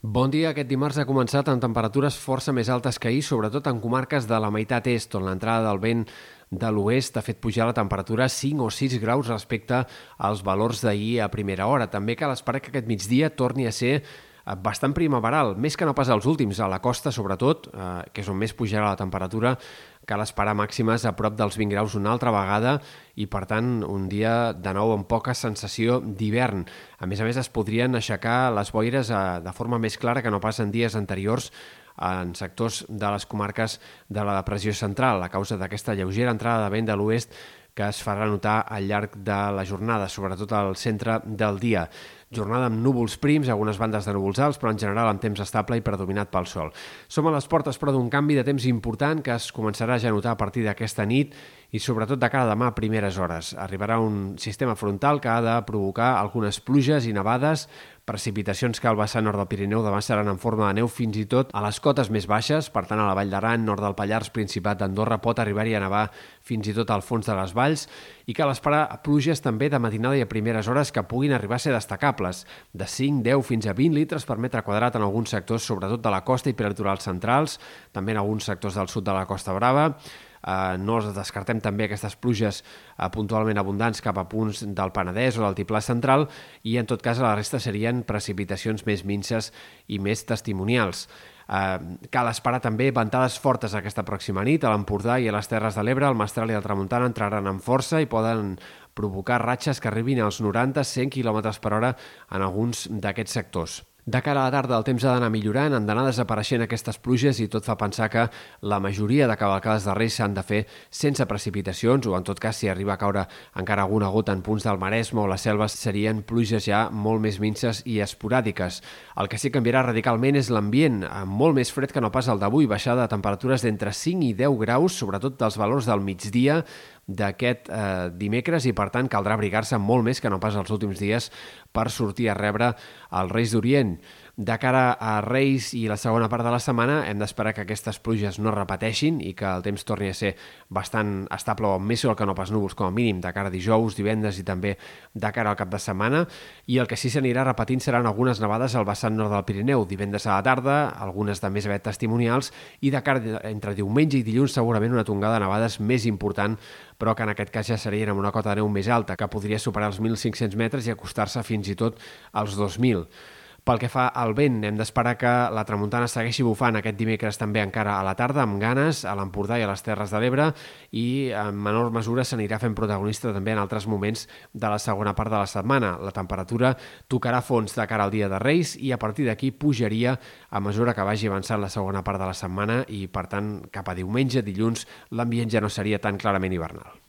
Bon dia. Aquest dimarts ha començat amb temperatures força més altes que ahir, sobretot en comarques de la meitat est, on l'entrada del vent de l'oest ha fet pujar la temperatura 5 o 6 graus respecte als valors d'ahir a primera hora. També cal esperar que aquest migdia torni a ser bastant primaveral, més que no pas els últims, a la costa sobretot, eh, que és on més pujarà la temperatura, cal esperar màximes a prop dels 20 graus una altra vegada i, per tant, un dia de nou amb poca sensació d'hivern. A més a més, es podrien aixecar les boires a, de forma més clara que no pas en dies anteriors en sectors de les comarques de la depressió central a causa d'aquesta lleugera entrada de vent de l'oest que es farà notar al llarg de la jornada, sobretot al centre del dia. Jornada amb núvols prims, algunes bandes de núvols alts, però en general amb temps estable i predominat pel sol. Som a les portes, però, d'un canvi de temps important que es començarà ja a notar a partir d'aquesta nit i sobretot de cara a demà a primeres hores. Arribarà un sistema frontal que ha de provocar algunes pluges i nevades, precipitacions que al vessant nord del Pirineu demà seran en forma de neu fins i tot a les cotes més baixes, per tant a la Vall d'Aran, nord del Pallars, Principat d'Andorra, pot arribar-hi a nevar fins i tot al fons de les valls i cal esperar pluges també de matinada i a primeres hores que puguin arribar a ser destacables, de 5, 10 fins a 20 litres per metre quadrat en alguns sectors, sobretot de la costa i prelitorals centrals, també en alguns sectors del sud de la Costa Brava, Eh, no descartem també aquestes pluges eh, puntualment abundants cap a punts del Penedès o del Tiplà central i en tot cas la resta serien precipitacions més minces i més testimonials. Eh, cal esperar també ventades fortes aquesta pròxima nit a l'Empordà i a les Terres de l'Ebre. El Mestral i el Tramuntana entraran amb força i poden provocar ratxes que arribin als 90-100 km per hora en alguns d'aquests sectors. De cara a la tarda el temps ha d'anar millorant, han d'anar desapareixent aquestes pluges i tot fa pensar que la majoria de cavalcades de Reis s'han de fer sense precipitacions o en tot cas si arriba a caure encara alguna gota en punts del Maresme o les selves serien pluges ja molt més minces i esporàdiques. El que sí que canviarà radicalment és l'ambient, molt més fred que no pas el d'avui, baixada de temperatures d'entre 5 i 10 graus, sobretot dels valors del migdia, d'aquest eh, dimecres i per tant caldrà abrigar-se molt més que no pas els últims dies per sortir a rebre els Reis d'Orient. De cara a Reis i la segona part de la setmana hem d'esperar que aquestes pluges no repeteixin i que el temps torni a ser bastant estable o més sol que no pas núvols com a mínim de cara a dijous, divendres i també de cara al cap de setmana i el que sí s'anirà repetint seran algunes nevades al vessant nord del Pirineu, divendres a la tarda, algunes de més aviat testimonials i de cara entre diumenge i dilluns segurament una tongada de nevades més important però que en aquest cas ja serien amb una cota de neu més alta, que podria superar els 1.500 metres i acostar-se fins i tot als 2.000. Pel que fa al vent, hem d'esperar que la tramuntana segueixi bufant aquest dimecres també encara a la tarda, amb ganes, a l'Empordà i a les Terres de l'Ebre, i en menor mesura s'anirà fent protagonista també en altres moments de la segona part de la setmana. La temperatura tocarà fons de cara al dia de Reis i a partir d'aquí pujaria a mesura que vagi avançant la segona part de la setmana i, per tant, cap a diumenge, dilluns, l'ambient ja no seria tan clarament hivernal.